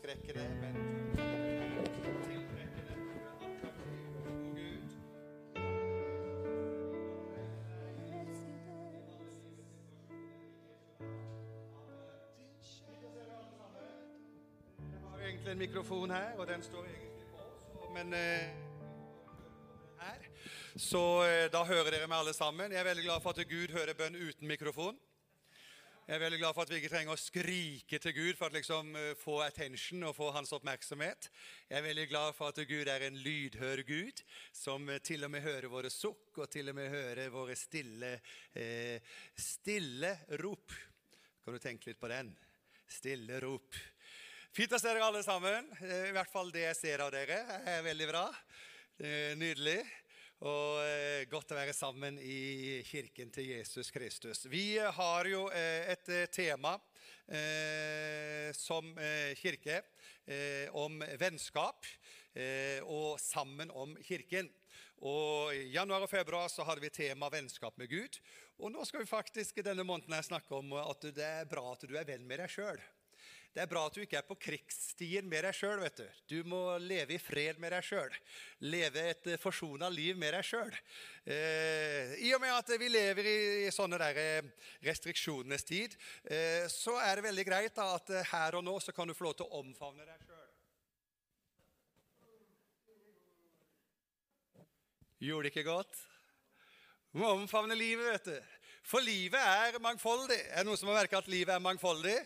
men Gud. Jeg har egentlig en mikrofon her, og den står egentlig på, så, men eh, her. Så eh, da hører dere meg alle sammen. Jeg er veldig glad for at Gud hører bønn uten mikrofon. Jeg er veldig glad for at vi ikke trenger å skrike til Gud for å liksom, eh, få attention og få hans oppmerksomhet. Jeg er veldig glad for at Gud er en lydhør Gud, som eh, til og med hører våre sukk og til og med hører våre stille, eh, stille rop. Kan du tenke litt på den? Stille rop. Fint å se dere alle sammen. Eh, I hvert fall det jeg ser av dere, er veldig bra. Nydelig. Og eh, godt å være sammen i kirken til Jesus Kristus. Vi eh, har jo eh, et tema som kirke om vennskap og sammen om kirken. Og I januar og februar så hadde vi tema vennskap med Gud. Og nå skal vi faktisk denne måneden snakke om at det er bra at du er venn med deg sjøl. Det er bra at du ikke er på krigsstien med deg sjøl. Du. du må leve i fred med deg sjøl. Leve et eh, forsona liv med deg sjøl. Eh, I og med at vi lever i, sånne der eh, restriksjonenes tid, eh, så er det veldig greit da, at eh, her og nå så kan du få lov til å omfavne deg sjøl. Gjorde det ikke godt? Du må omfavne livet, vet du. For livet er mangfoldig. Er det noen som har merka at livet er mangfoldig?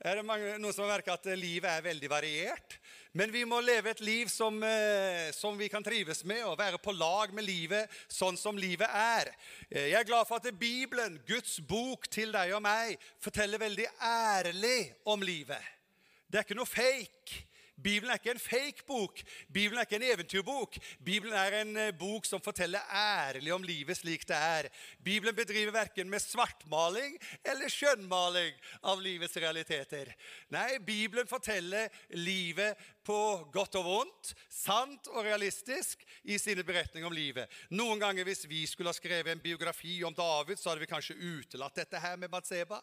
Er det mange, noen som har merka at livet er veldig variert? Men vi må leve et liv som, eh, som vi kan trives med, og være på lag med livet sånn som livet er. Eh, Jeg er glad for at Bibelen, Guds bok til deg og meg, forteller veldig ærlig om livet. Det er ikke noe fake. Bibelen er ikke en fake bok. Bibelen er ikke en eventyrbok. Bibelen er en eh, bok som forteller ærlig om livet slik det er. Bibelen bedriver verken med svartmaling eller skjønnmaling av livets realiteter. Nei, Bibelen forteller livet på godt og vondt, sant og realistisk i sine beretninger om livet. Noen ganger hvis vi skulle ha skrevet en biografi om David, så hadde vi kanskje utelatt dette her med Batseba.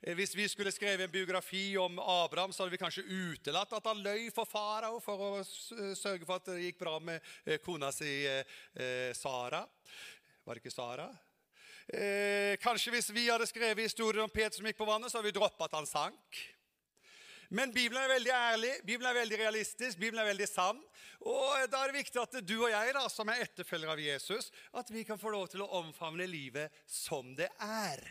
Eh, Hvis vi skulle skrevet en biografi om Abraham, så hadde vi kanskje utelatt at han løy for farao for å sørge for at det gikk bra med eh, kona si eh, eh, Sara. Var det ikke Sara? Eh, kanskje hvis vi hadde skrevet historien om Peter som gikk på vannet, så hadde vi droppa at han sank. Men Bibelen er veldig ærlig, Bibelen er veldig realistisk, Bibelen er veldig sann. Og da er det viktig at du og jeg, da, som er etterfølgere av Jesus, at vi kan få lov til å omfavne livet som det er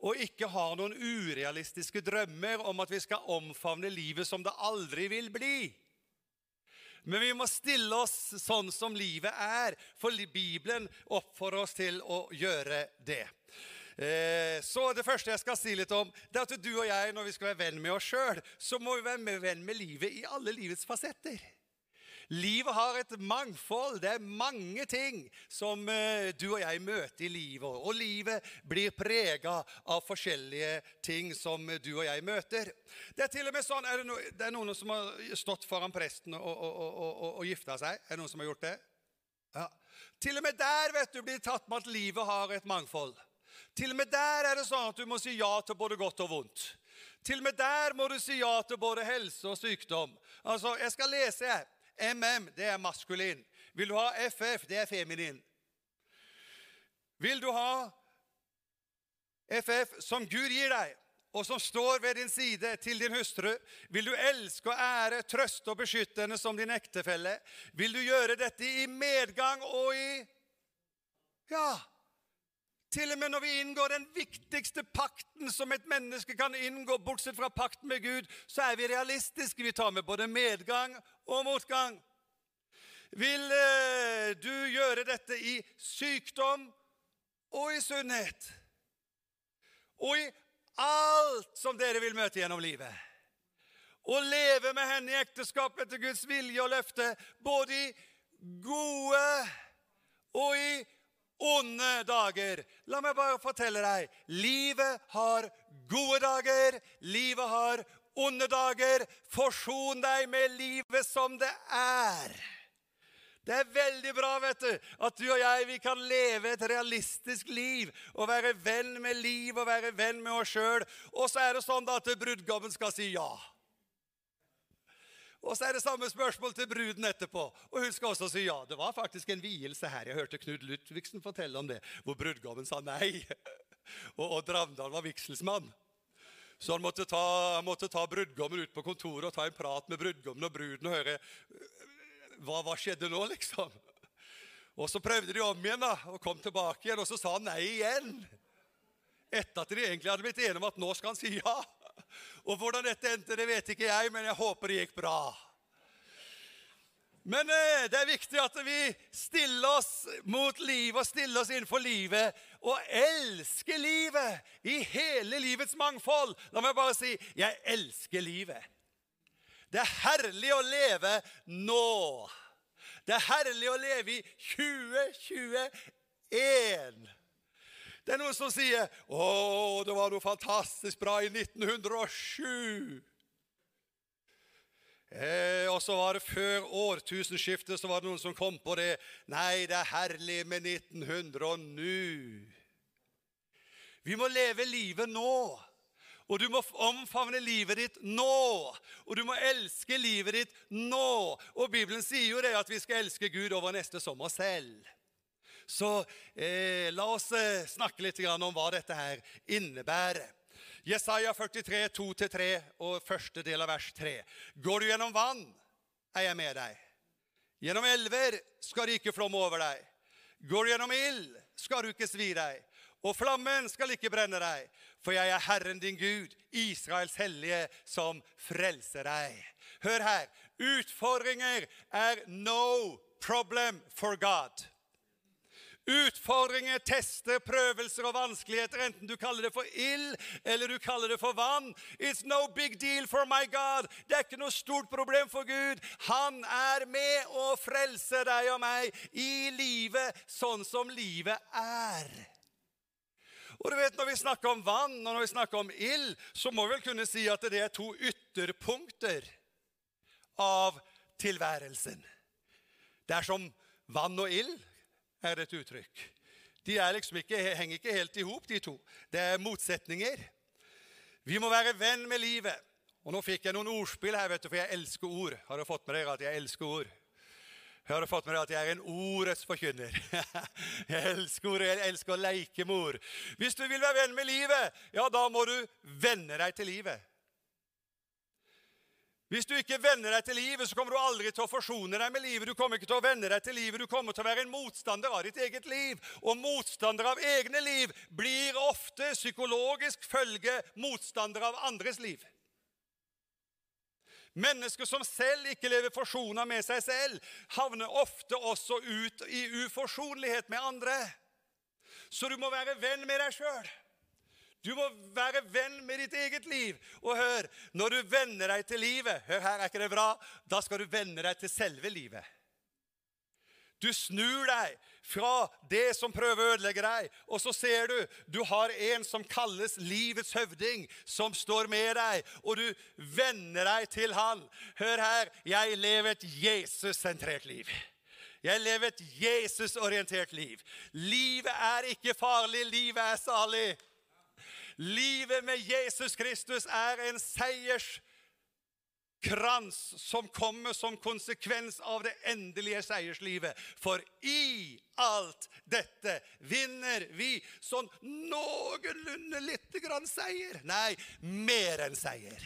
og ikke har noen urealistiske drømmer om at vi skal omfavne livet som det aldri vil bli. Men vi må stille oss sånn som livet er, for Bibelen oppfordrer oss til å gjøre det. Eh, Så det første jeg skal si litt om, det er at du og jeg, når vi skal være venn med oss sjøl, så må vi være venn med livet i alle livets fasetter. Livet har et mangfold. Det er mange ting som eh, du og jeg møter i livet. Og livet blir prega av forskjellige ting som du og jeg møter. Det er til og med sånn, er det, no, det er noen som har stått foran presten og, og, og, og, og, gifta seg. Er det noen som har gjort det? Ja. Til og med der vet du, blir det tatt med at livet har et mangfold. Til og med der er det sånn at du må si ja til både godt og vondt. Til og med der må du si ja til både helse og sykdom. Altså, Jeg skal lese her. MM, det er maskulin. Vil du ha FF, det er feminin. Vil du ha FF som Gud gir deg, og som står ved din side til din hustru? Vil du elske og ære, trøste og beskytte henne som din ektefelle? Vil du gjøre dette i medgang og i Ja. Til og med når vi inngår den viktigste pakten som et menneske kan inngå, bortsett fra pakten med Gud, så er vi realistiske. Vi tar med både medgang og motgang. Vil eh, du gjøre dette i sykdom og i sunnhet? Og i alt som dere vil møte gjennom livet. Å leve med henne i ekteskap etter Guds vilje og løfte, både i gode og i onde dager. La meg bare fortelle deg livet har gode dager, livet har onde dager. Forson deg med livet som det er. Det er veldig bra vet du, at du og jeg vi kan leve et realistisk liv og være venn med liv og være venn med oss sjøl. Og så er det sånn da at brudgommen skal si ja. Og så er det samme spørsmål til bruden etterpå. Og hun skal også si ja. Det var faktisk en vielse her. Jeg hørte Knut Ludvigsen fortelle om det, hvor brudgommen sa nei. Og og Dravndal var vigselsmann. Så han måtte, ta, han måtte ta brudgommen ut på kontoret og ta en prat med brudgommen og bruden og høre hva, hva skjedde nå, liksom. Og Så prøvde de om igjen da, og kom tilbake igjen, og så sa han nei igjen. Etter at de egentlig hadde blitt enige om at nå skal han si ja. Og hvordan dette endte, det vet ikke jeg, men jeg håper det gikk bra. Men eh, det er viktig at vi stiller oss mot livet og stiller oss innenfor livet og elsker livet i hele livets mangfold. La meg bare si jeg elsker livet. Det er herlig å leve nå. Det er herlig å leve i 2021. Det er noen som sier 'Å, det var noe fantastisk bra i 1907'. Eh, og så var det før årtusenskiftet så var det noen som kom på det. Nei, det er herlig med 1900 og nå. Vi må leve livet nå. Og du må omfavne livet ditt nå. Og du må elske livet ditt nå. Og Bibelen sier jo det at vi skal elske Gud over neste sommer selv. Så eh, la oss eh, snakke litt om hva dette her innebærer. Jesaja 43, 2-3 og første del av vers 3. Går du gjennom vann, er jeg med deg. Gjennom elver skal det ikke flomme over deg. Går du gjennom ild, skal du ikke svi deg. Og flammen skal ikke brenne deg, for jeg er Herren din Gud, Israels hellige, som frelser deg. Hør her. Utfordringer er no problem for God. Utfordringer, tester, prøvelser og vanskeligheter, enten du kaller det for ild eller du kaller det for vann. It's no big deal for my God. Det er ikke noe stort problem for Gud. Han er med å frelse deg og meg i livet sånn som livet er. Og du vet, Når vi snakker om vann og når vi snakker om ild, så må vi vel kunne si at det er to ytterpunkter av tilværelsen. Det er som vann og ild er et uttrykk. De liksom ikke, henger ikke helt i hop, de to. Det er motsetninger. Vi må være venn med livet. Og Nå fikk jeg noen ordspill her, vet du, for jeg elsker ord. Har dere fått med dere at jeg elsker ord? Har dere fått med dere at jeg er en ordets forkynner? jeg elsker ord, jeg elsker å leke med ord. Hvis du vil være venn med livet, ja, da må du venne deg til livet. Hvis du ikke venner deg til livet, så kommer du aldri til å forsone deg med livet. Du kommer ikke til å venne deg til livet, du kommer til å være en motstander av ditt eget liv. Og motstander av egne liv blir ofte psykologisk følge motstander av andres liv. Mennesker som selv ikke lever forsona med seg selv, havner ofte også ut i uforsonlighet med andre. Så du må være venn med deg sjøl. Du må være venn med ditt eget liv. Og hør, når du venner deg til livet Hør her, er ikke det bra? Da skal du venne deg til selve livet. Du snur deg fra det som prøver å ødelegge deg, og så ser du du har en som kalles livets høvding, som står med deg, og du venner deg til han. Hør her, jeg lever et Jesus-sentrert liv. Jeg lever et Jesus-orientert liv. Livet er ikke farlig, livet er salig. Livet med Jesus Kristus er en seierskrans som kommer som konsekvens av det endelige seierslivet. For i alt dette vinner vi sånn noenlunde lite grann seier. Nei, mer enn seier.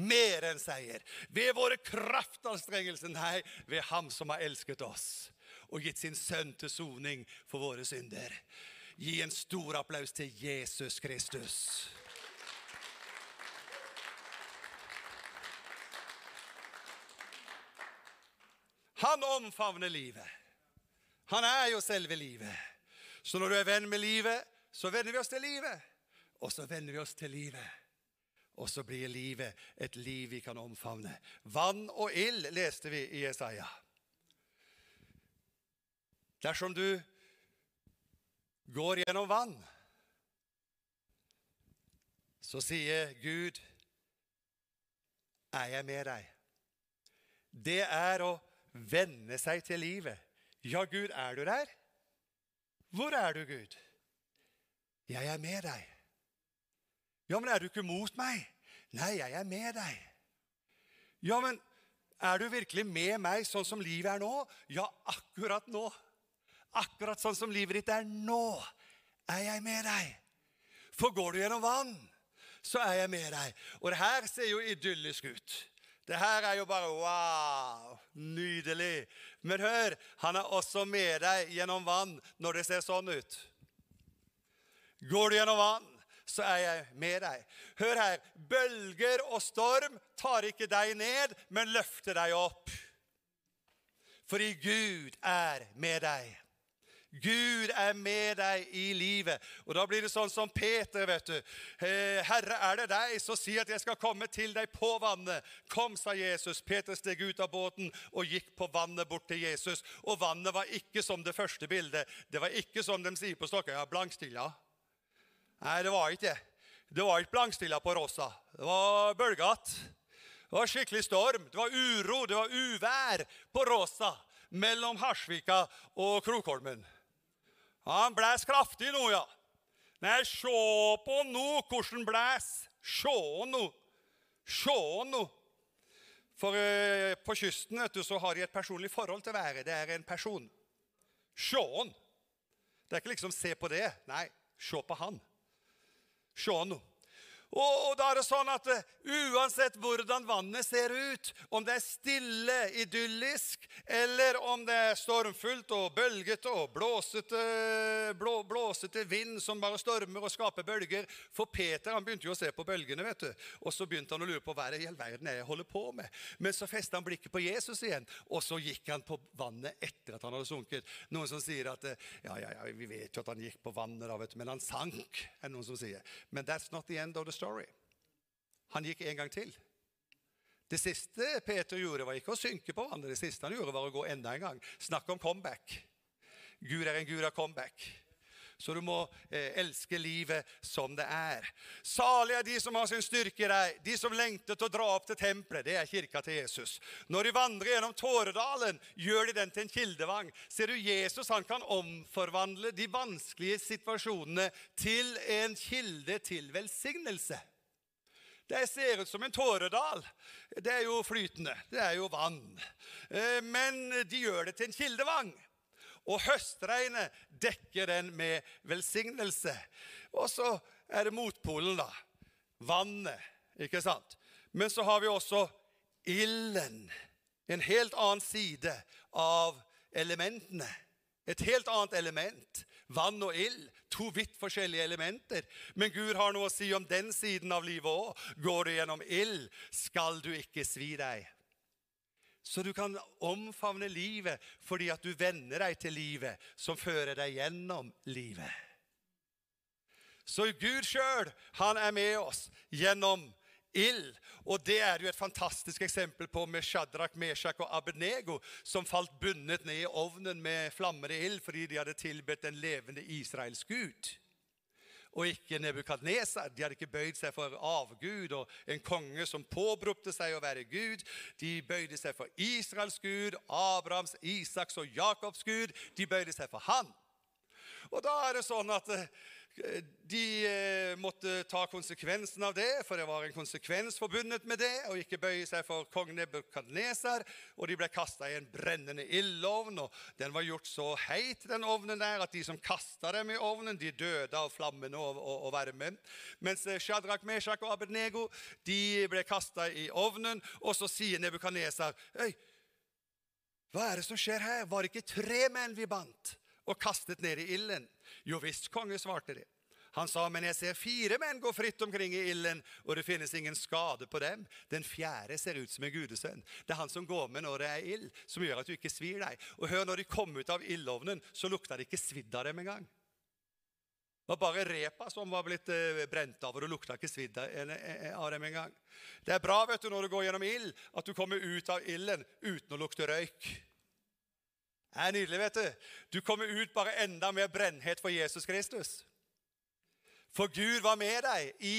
Mer enn seier. Ved våre kraftanstrengelser. Nei, ved Ham som har elsket oss og gitt sin sønn til soning for våre synder. Gi en stor applaus til Jesus Kristus. Han omfavner livet. Han er jo selve livet. Så når du er venn med livet, så venner vi oss til livet. Og så venner vi oss til livet. Og så blir livet et liv vi kan omfavne. Vann og ild leste vi i Jesaja. Dersom du går gjennom vann, så sier Gud, 'Er jeg med deg?' Det er å venne seg til livet. Ja, Gud, er du der? Hvor er du, Gud? Jeg er med deg. Ja, men er du ikke mot meg? Nei, jeg er med deg. Ja, men Er du virkelig med meg sånn som livet er nå? Ja, akkurat nå. Akkurat sånn som livet ditt er nå, er jeg med deg. For går du gjennom vann, så er jeg med deg. Og det her ser jo idyllisk ut. Det her er jo bare wow, nydelig. Men hør, han er også med deg gjennom vann når det ser sånn ut. Går du gjennom vann, så er jeg med deg. Hør her. Bølger og storm tar ikke deg ned, men løfter deg opp. Fordi Gud er med deg. Gud er med deg i livet. Og Da blir det sånn som Peter. vet du. Herre, er det deg, så si at jeg skal komme til deg på vannet. Kom, sa Jesus. Peter steg ut av båten og gikk på vannet bort til Jesus. Og vannet var ikke som det første bildet. Det var ikke som de sier på Stokkøya, blankstilla. Nei, det var ikke det. Det var ikke blankstilla på Rossa. Det var bølgete. Det var skikkelig storm. Det var uro, det var uvær på Rossa mellom Harsvika og Krokholmen. Han blæs kraftig nå, ja. Nei, sjå på nå hvordan blæs. Sjå nå. Sjå nå. For eh, på kysten vet du, så har de et personlig forhold til været. Det er en person. Sjåen. Det er ikke liksom 'se på det'. Nei, se på han. Se nå. Og, da er det sånn at uh, Uansett hvordan vannet ser ut, om det er stille, idyllisk, eller om det er stormfullt og bølgete og blåsete, blå, blåsete vind som bare stormer og skaper bølger For Peter han begynte jo å se på bølgene, vet du. og så begynte han å lure på hva i all verden er jeg holder på med. Men så festet han blikket på Jesus igjen, og så gikk han på vannet etter at han hadde sunket. Noen som sier at uh, ja, ja, ja, vi vet jo at han gikk på vannet, da, vet du, men han sank. er noen som sier. Men that's not the end of the story story. Han gikk en gang til. Det siste Peter gjorde, var ikke å synke på vannet. Det siste han gjorde, var å gå enda en gang. Snakk om comeback. Gud er en gud av comeback. Så du må eh, elske livet som det er. Salige er de som har sin styrke i deg, de som lengter til å dra opp til tempelet. Det er kirka til Jesus. Når de vandrer gjennom Tåredalen, gjør de den til en kildevang. Ser du, Jesus han kan omforvandle de vanskelige situasjonene til en kilde til velsignelse. Det ser ut som en tåredal. Det er jo flytende. Det er jo vann. Eh, men de gjør det til en kildevang. Og høstregnet dekker den med velsignelse. Og så er det motpolen, da. Vannet, ikke sant? Men så har vi også ilden. En helt annen side av elementene. Et helt annet element. Vann og ild. To vidt forskjellige elementer. Men Gud har noe å si om den siden av livet òg. Går du gjennom ild, skal du ikke svi deg. Så du kan omfavne livet fordi at du venner deg til livet som fører deg gjennom livet. Så Gud sjøl, han er med oss gjennom ild. Og det er jo et fantastisk eksempel på med Shadrach, Meshach og Abednego, som falt bundet ned i ovnen med flammende ild fordi de hadde tilbedt en levende israelsk gud og ikke Nebukadnesar. De hadde ikke bøyd seg for avgud og en konge som påberopte seg å være Gud. De bøyde seg for Israels Gud, Abrahams, Isaks og Jakobs Gud. De bøyde seg for Han. Og da er det sånn at eh, de eh, måtte ta konsekvensen av det, for det var en konsekvens forbundet med det, og ikke bøye seg for kong Nebukadneser. Og de ble kasta i en brennende ildovn, og den var gjort så heit, den ovnen der, at de som kasta dem i ovnen, de døde av flammene og, og, og varmen. Mens eh, Shadrach, Meshach og Abednego de ble kasta i ovnen, og så sier Nebukadneser Øy, hva er det som skjer her? Var det ikke tre menn vi bandt og kastet ned i ilden? Jo visst, konge, svarte de. Han sa, men jeg ser fire menn gå fritt omkring i ilden, og det finnes ingen skade på dem. Den fjerde ser ut som en gudesønn. Det er han som går med når det er ild, som gjør at du ikke svir deg. Og hør, når de kom ut av ildovnen, så lukta det ikke svidd av dem engang. Det var bare repa som var blitt eh, brent av, og det lukta ikke svidd av dem engang. Det er bra vet du, når du går gjennom ild, at du kommer ut av ilden uten å lukte røyk. Det er nydelig, vet du. Du kommer ut bare enda mer brennhet for Jesus Kristus. For Gud var med deg i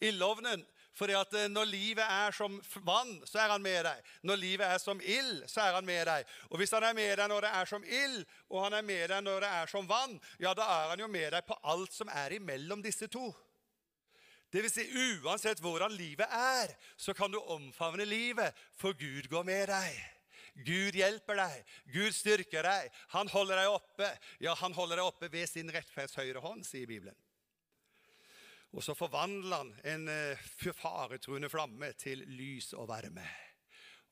ildovnen. For at når livet er som vann, så er han med deg. Når livet er som ild, så er han med deg. Og hvis han er med deg når det er som ild, og han er med deg når det er som vann, ja, da er han jo med deg på alt som er imellom disse to. Det vil si, uansett hvordan livet er, så kan du omfavne livet, for Gud går med deg. Gud hjelper deg, Gud styrker deg, han holder deg oppe. Ja, han holder deg oppe ved sin rettferds høyre hånd, sier Bibelen. Og så forvandler han en uh, faretruende flamme til lys og varme.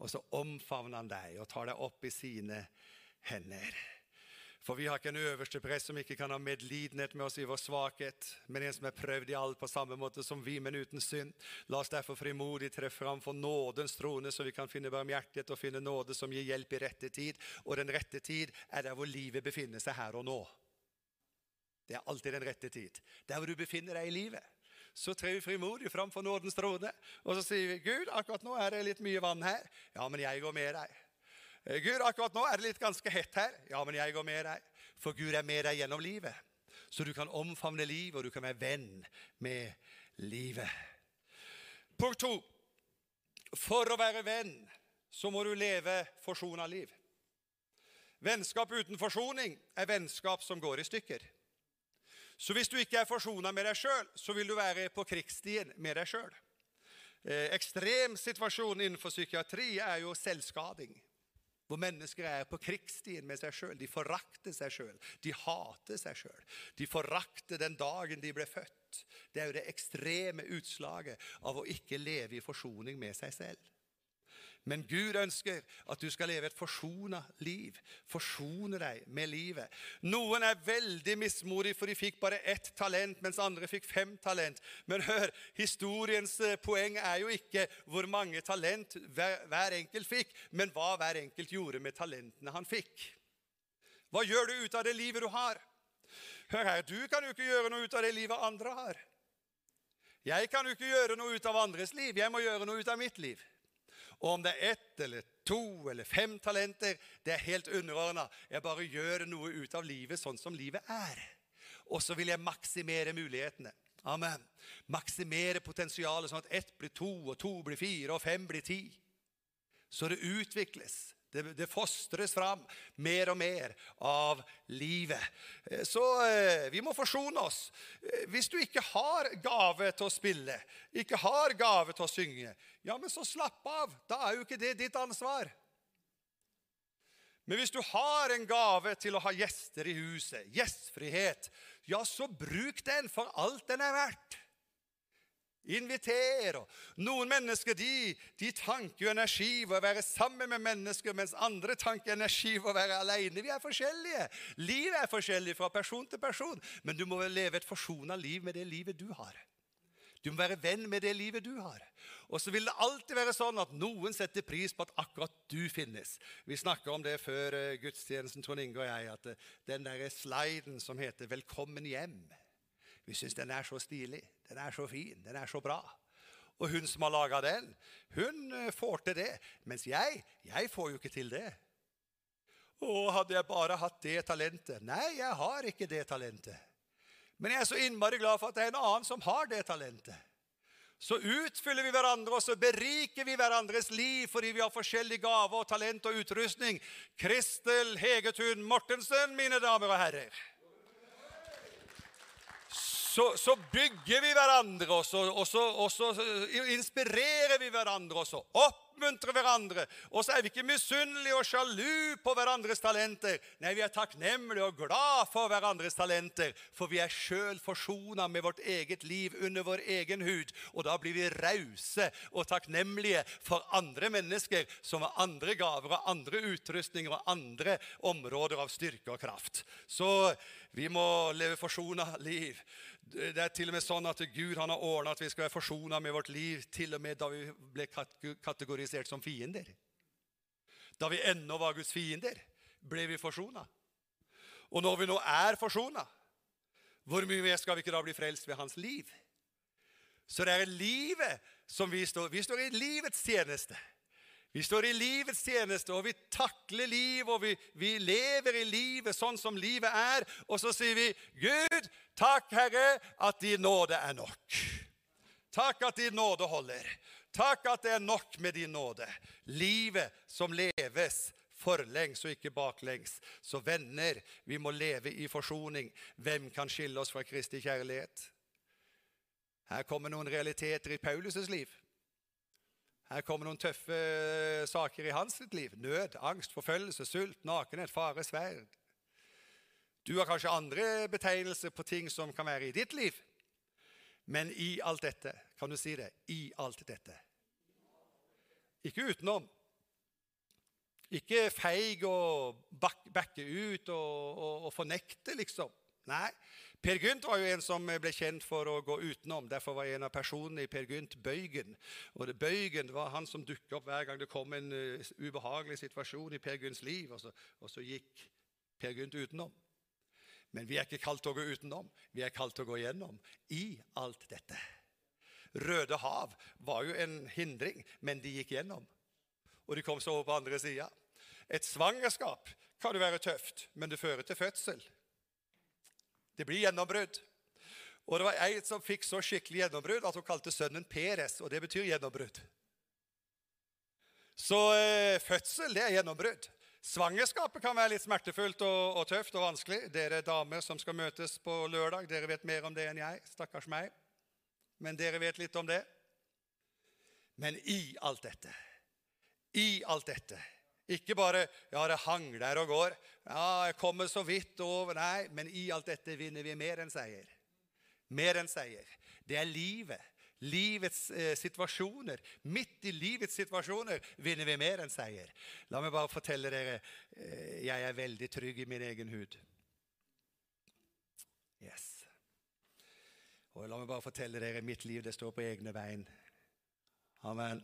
Og så omfavner han deg og tar deg opp i sine hender. For vi har ikke en øverste prest som ikke kan ha medlidenhet med oss i vår svakhet, men en som er prøvd i alt på samme måte som vi, men uten synd. La oss derfor frimodig tre fram for nådens trone, så vi kan finne barmhjertighet og finne nåde som gir hjelp i rette tid. Og den rette tid er der hvor livet befinner seg her og nå. Det er alltid den rette tid. Der hvor du befinner deg i livet så trer vi frimodig fram for nådens trone. Og så sier vi, 'Gud, akkurat nå er det litt mye vann her.' 'Ja, men jeg går med deg.' Eh, Gud, akkurat nå er det litt ganske hett her. Ja, men jeg går med deg. For Gud er med deg gjennom livet. Så du kan omfavne livet, og du kan være venn med livet. Punkt to. For å være venn så må du leve forsona liv. Vennskap uten forsoning er vennskap som går i stykker. Så hvis du ikke er forsona med deg sjøl, så vil du være på krigsstien med deg sjøl. Eh, ekstremsituasjonen innenfor psykiatri er jo selvskading. Hvor mennesker er på krigsstien med seg sjøl. De forakter seg sjøl. De hater seg sjøl. De forakter den dagen de ble født. Det er jo det ekstreme utslaget av å ikke leve i forsoning med seg selv. Men Gud ønsker at du skal leve et forsona liv. Forsone deg med livet. Noen er veldig mismodige, for de fikk bare ett talent, mens andre fikk fem talent. Men hør, historiens eh, poeng er jo ikke hvor mange talent hver, hver enkelt fikk, men hva hver enkelt gjorde med talentene han fikk. Hva gjør du ut av det livet du har? Hør her, Du kan jo ikke gjøre noe ut av det livet andre har. Jeg kan jo ikke gjøre noe ut av andres liv. Jeg må gjøre noe ut av mitt liv. Og om det er ett eller to eller fem talenter, det er helt underordna. Jeg bare gjør noe ut av livet sånn som livet er. Og så vil jeg maksimere mulighetene. Amen. Maksimere potensialet sånn at ett blir to, og to blir fire, og fem blir ti. Så det utvikles. Det, det, fostres fram mer og mer av livet. Eh, så eh, vi må forsone oss. Eh, hvis du ikke har gave til å spille, ikke har gave til å synge, ja, men så slapp av. Da er jo ikke det ditt ansvar. Men hvis du har en gave til å ha gjester i huset, gjestfrihet, ja, så bruk den for alt den er verdt. Inviter. Noen mennesker de, de tanker jo energi ved å være sammen med mennesker, mens andre tanker energi ved å være alene. Vi er forskjellige. Livet er forskjellig fra person til person. Men du må leve et forsona liv med det livet du har. Du må være venn med det livet du har. Og så vil det alltid være sånn at noen setter pris på at akkurat du finnes. Vi snakka om det før eh, gudstjenesten, Trond Inge og jeg, at eh, den der sliden som heter 'Velkommen hjem' Vi syns den er så stilig, den er så fin, den er så bra. Og hun som har laga den, hun eh, får til det. Mens jeg, jeg får jo ikke til det. Å, hadde jeg bare hatt det talentet. Nei, jeg har ikke det talentet. Men jeg er så innmari glad for at det er en annen som har det talentet. Så utfyller vi hverandre, og så beriker vi hverandres liv fordi vi har forskjellige gaver, talent og utrustning. Kristel Hegetun Mortensen, mine damer og herrer så, så, bygger vi hverandre, og så, og, så, og så, inspirerer vi hverandre, og så oppmuntrer hverandre. Og så er vi ikke misunnelige og sjalu på hverandres talenter. Nei, vi er takknemlige og glad for hverandres talenter, for vi er sjøl forsona med vårt eget liv under vår egen hud. Og da blir vi rause og takknemlige for andre mennesker som har andre gaver og andre utrustninger og andre områder av styrke og kraft. Så vi må leve forsona liv. Det er til og med sånn at Gud har ordna at vi skal være forsona med vårt liv til og med da vi ble kategorisert som fiender. Da vi ennå var Guds fiender, ble vi forsona. Og når vi nå er forsona, hvor mye mer skal vi ikke da bli frelst ved hans liv? Så det er livet som vi står Vi står i livets tjeneste. Vi står i livets tjeneste, og vi takler liv, og vi, vi, lever i livet sånn som livet er. Og så sier vi, 'Gud, takk, Herre, at din nåde er nok.' Takk at din nåde holder. Takk at det er nok med din nåde. Livet som leves forlengs og ikke baklengs. Så venner, vi må leve i forsoning. Hvem kan skille oss fra Kristi kjærlighet? Her kommer noen realiteter i Paulus' liv. Her kommer noen tøffe saker i hans liv. Nød, angst, forfølgelse, sult, nakenhet, fare, sverd. Du har kanskje andre betegnelser på ting som kan være i ditt liv. Men i alt dette, kan du si det? I alt dette. Ikke utenom. Ikke feig og backe ut og, og, og fornekte, liksom. Nei. Per Gynt var jo en som ble kjent for å gå utenom. Derfor var en av personene i Per Gynt Bøygen. Og det Bøygen var han som dukket opp hver gang det kom en uh, ubehagelig situasjon i Per Gynts liv. Og så, og så gikk Per Gynt utenom. Men vi er ikke kalt til å gå utenom. Vi er kalt til å gå gjennom i alt dette. Røde hav var jo en hindring, men de gikk gjennom. Og de kom så over på andre sida. Et svangerskap kan jo være tøft, men det fører til fødsel. Det blir gjennombrudd. Og det var ei som fikk så skikkelig gjennombrudd at hun kalte sønnen Peres, og det betyr gjennombrudd. Så eh, fødsel, det er gjennombrudd. Svangerskapet kan være litt smertefullt og, og, tøft og vanskelig. Dere damer som skal møtes på lørdag, dere vet mer om det enn jeg. Stakkars meg. Men dere vet litt om det. Men i alt dette, i alt dette ikke bare 'ja, det hang der og går', 'ja, jeg kommer så vidt over' Nei, men i alt dette vinner vi mer enn seier. Mer enn seier. Det er livet. Livets eh, situasjoner. Midt i livets situasjoner vinner vi mer enn seier. La meg bare fortelle dere eh, jeg er veldig trygg i min egen hud. Yes. Og la meg bare fortelle dere mitt liv det står på egne bein. Amen.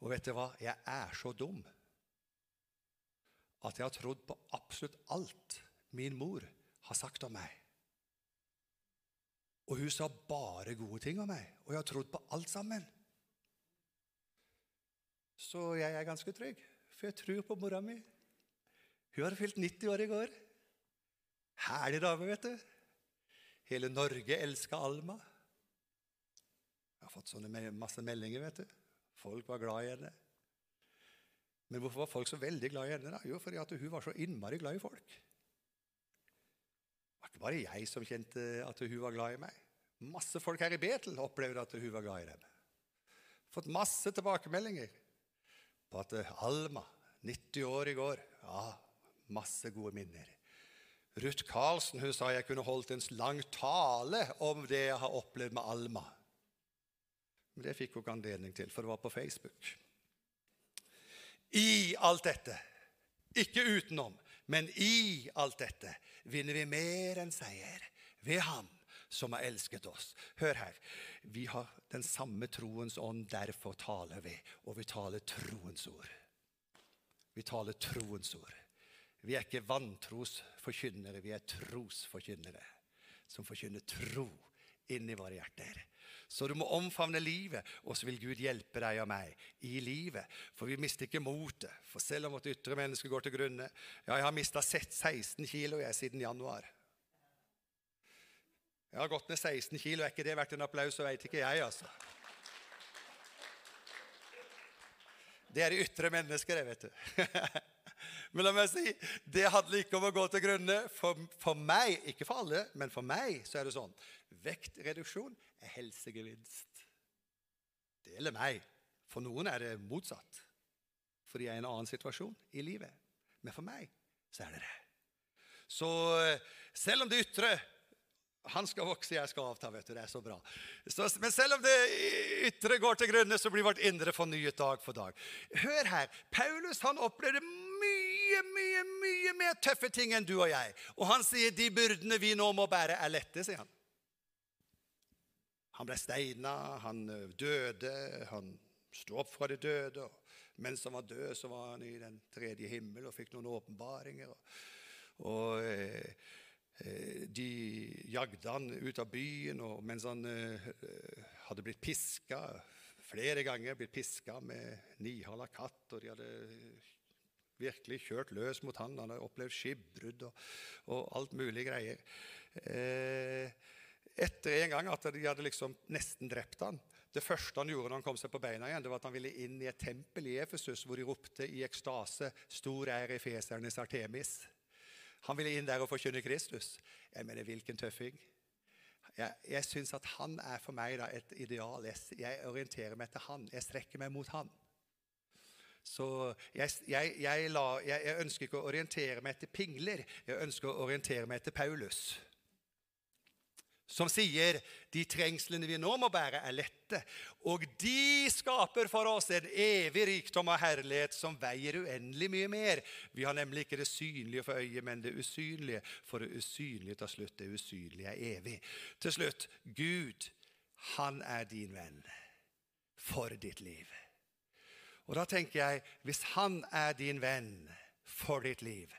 Og vet du hva? Jeg er så dum at jeg har trodd på absolutt alt min mor har sagt om meg. Og hun sa bare gode ting om meg, og jeg har trodd på alt sammen. Så jeg er ganske trygg, for jeg tror på mora mi. Hun har fylt 90 år i går. Herlig dame, vet du. Hele Norge elska Alma. Jeg har fått sånne masse meldinger, vet du. Folk var glad i henne. Men hvorfor var folk så veldig glad i henne? da? Jo, fordi hun var så innmari glad i folk. Det var jeg som kjente at hun var glad i meg. Masse folk her i Betel opplevde at hun var glad i dem. Fått masse tilbakemeldinger på at Alma, 90 år i går Ja, masse gode minner. Ruth Karlsen hun sa jeg kunne holdt en lang tale om det jeg har opplevd med Alma. Men det fikk hun ikke anledning til, for det var på Facebook. I alt dette, ikke utenom, men i alt dette, vinner vi mer enn seier ved Ham som har elsket oss. Hør her. Vi har den samme troens ånd, derfor taler vi. Og vi taler troens ord. Vi taler troens ord. Vi er ikke vantrosforkynnere, vi er trosforkynnere som forkynner tro inni våre hjerter. Så du må omfavne livet, og så vil Gud hjelpe deg og meg i livet. For vi mister ikke motet. For selv om vårt ytre menneske går til grunne Ja, jeg har mista 16 kilo jeg siden januar. Jeg har gått ned 16 kilo. Er ikke det verdt en applaus, så veit ikke jeg, altså. Det er det ytre mennesker, det, vet du. Men la meg si, det handler ikke om å gå til grunne. For, for meg, ikke for alle, men for meg så er det sånn. Vektreduksjon er helsegevinst. Det gjelder meg. For noen er det motsatt. For de er i en annen situasjon i livet. Men for meg så er det det. Så eh, selv om det ytre han skal vokse, jeg skal avta. vet du, Det er så bra. Så, men selv om det ytre går til grunne, så blir vårt indre fornyet dag for dag. Hør her. Paulus han opplevde mye, mye, mye mer tøffe ting enn du og jeg. Og han sier de byrdene vi nå må bære, er lette, sier han. Han ble steina, han døde, han sto opp fra de døde. og Mens han var død, så var han i den tredje himmel og fikk noen åpenbaringer. Og, og eh, de jagde han ut av byen, og mens han eh, hadde blitt piska flere ganger blitt piska med nihala katt, og de hadde virkelig kjørt løs mot han. Han har opplevd skipbrudd og, og, alt mulig greier. Eh, etter en gang at de hadde liksom nesten drept han. Det første han gjorde når han kom seg på beina igjen, det var at han ville inn i et tempel i Efesus, hvor de ropte i ekstase 'Stor er efesernes Artemis'. Han ville inn der og forkynne Kristus. Jeg mener, hvilken tøffing. jeg, jeg syns at han er for meg da et ideal. Jeg, jeg orienterer meg etter han. Jeg strekker meg mot han. Så jeg, jeg, jeg, la, jeg, ønsker ikke å orientere meg etter pingler. Jeg ønsker å orientere meg etter Paulus som sier de trengslene vi nå må bære, er lette. Og de skaper for oss en evig rikdom og herlighet som veier uendelig mye mer. Vi har nemlig ikke det synlige for øyet, men det usynlige. For det usynlige tar slutt. Det usynlige er evig. Til slutt Gud, han er din venn for ditt liv. Og da tenker jeg, hvis han er din venn for ditt liv,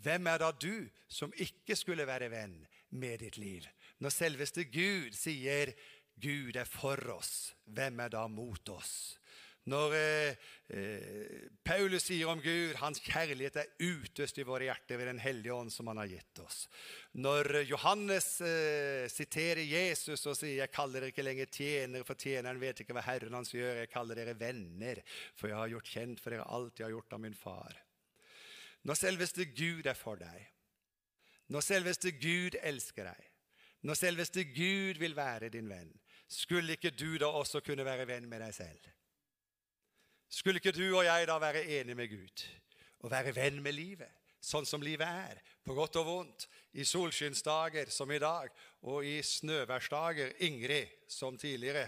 hvem er da du som ikke skulle være venn med ditt liv? Når selveste Gud sier 'Gud er for oss', hvem er da mot oss? Når eh, eh, Paulus sier om Gud hans kjærlighet er utøst i våre hjerter ved Den hellige ånd som han har gitt oss. Når Johannes eh, siterer Jesus og sier 'Jeg kaller dere ikke lenger tjenere, for tjeneren vet ikke hva Herren hans gjør'. 'Jeg kaller dere venner, for jeg har gjort kjent for dere alt jeg har gjort av min far'. Når selveste Gud er for deg, når selveste Gud elsker deg, når selveste Gud vil være din venn, skulle ikke du da også kunne være venn med deg selv? Skulle ikke du og jeg da være enige med Gud og være venn med livet, sånn som livet er, på godt og vondt, i solskinnsdager som i dag, og i snøværsdager, Ingrid som tidligere.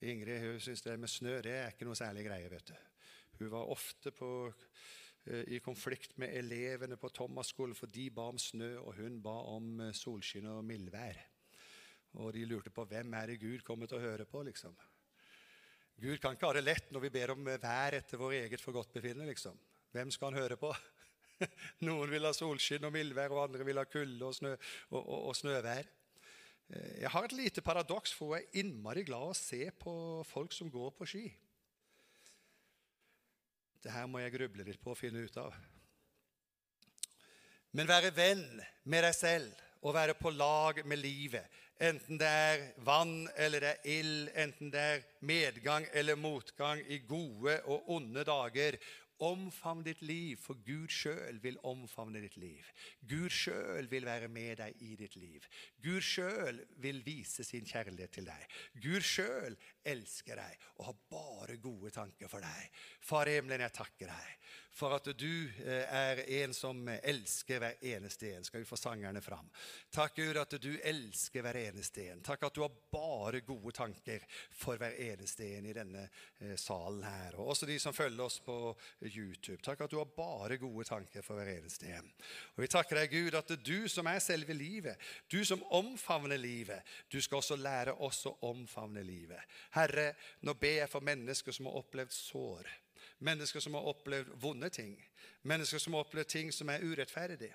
Ingrid hun syns det med snø det er ikke noe særlig greie. vet du. Hun var ofte på Eh, i konflikt med elevene på Thomas-skolen, for de ba om snø, og hun ba om eh, solskinn og mildvær. Og de lurte på hvem er det Gud kommer til å høre på. liksom. Gud kan ikke ha det lett når vi ber om eh, vær etter vår eget forgodtbefinnende. Liksom. Hvem skal han høre på? Noen vil ha solskinn og mildvær, og andre vil ha kulde og, snø, og, og, og snøvær. Jeg har et lite paradoks, for jeg er innmari glad å se på folk som går på ski. Det her må jeg gruble litt på og finne ut av. Men være venn med deg selv og være på lag med livet, enten det er vann eller det er ild, enten det er medgang eller motgang i gode og onde dager, Omfavn ditt liv, for Gud sjøl vil omfavne ditt liv. Gud sjøl vil være med deg i ditt liv. Gud sjøl vil vise sin kjærlighet til deg. Gud sjøl elsker deg og har bare gode tanker for deg. Far i jeg takker deg for at du eh, er en som elsker hver eneste en. Skal vi få sangerne fram? Takk, Gud, at du elsker hver eneste en. Takk at du har bare gode tanker for hver eneste en i denne eh, salen her. Og også de som følger oss på YouTube. Takk at du har bare gode tanker for hver eneste en. Og vi takker deg, Gud, at du som er selve livet, du som omfavner livet, du skal også lære oss å omfavne livet. Herre, nå ber jeg for mennesker som har opplevd sår. Mennesker som har opplevd vonde ting. Mennesker som har opplevd ting som er urettferdige.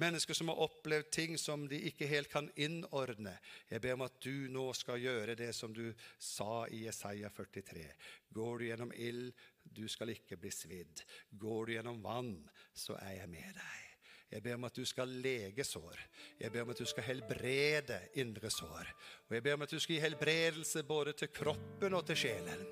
Mennesker som har opplevd ting som de ikke helt kan innordne. Jeg ber om at du nå skal gjøre det som du sa i Jesaja 43. Går du gjennom ild, du skal ikke bli svidd. Går du gjennom vann, så er jeg med deg. Jeg ber om at du skal lege sår. Jeg ber om at du skal helbrede indre sår. Og jeg ber om at du skal gi helbredelse både til kroppen og til sjelen.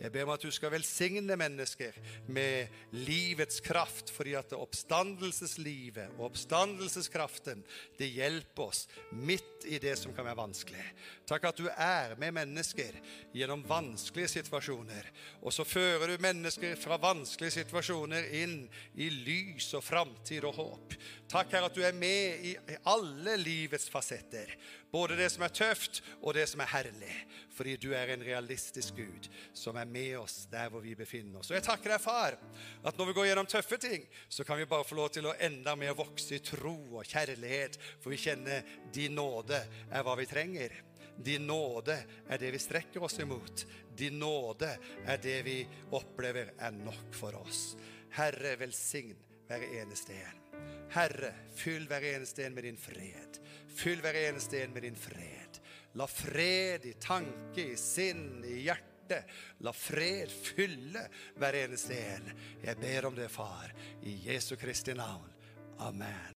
Jeg ber om at du skal velsigne mennesker med livets kraft, fordi at oppstandelseslivet og oppstandelseskraften det hjelper oss midt i det som kan være vanskelig. Takk at du er med mennesker gjennom vanskelige situasjoner. Og så fører du mennesker fra vanskelige situasjoner inn i lys og framtid og håp. Takk, Herre, at du er med i alle livets fasetter. Både det som er tøft, og det som er herlig. Fordi du er en realistisk Gud som er med oss der hvor vi befinner oss. Og jeg takker deg, far, at når vi går gjennom tøffe ting, så kan vi bare få lov til å enda mer vokse i tro og kjærlighet. For vi kjenner din nåde er hva vi trenger. Din nåde er det vi strekker oss imot. Din nåde er det vi opplever er nok for oss. Herre, velsign hver eneste en. Herre, fyll hver eneste en med din fred. Fyll hver eneste en med din fred. La fred i tanke, i sinn, i hjerte. La fred fylle hver eneste en. Jeg ber om det, far, i Jesu Kristi navn. Amen.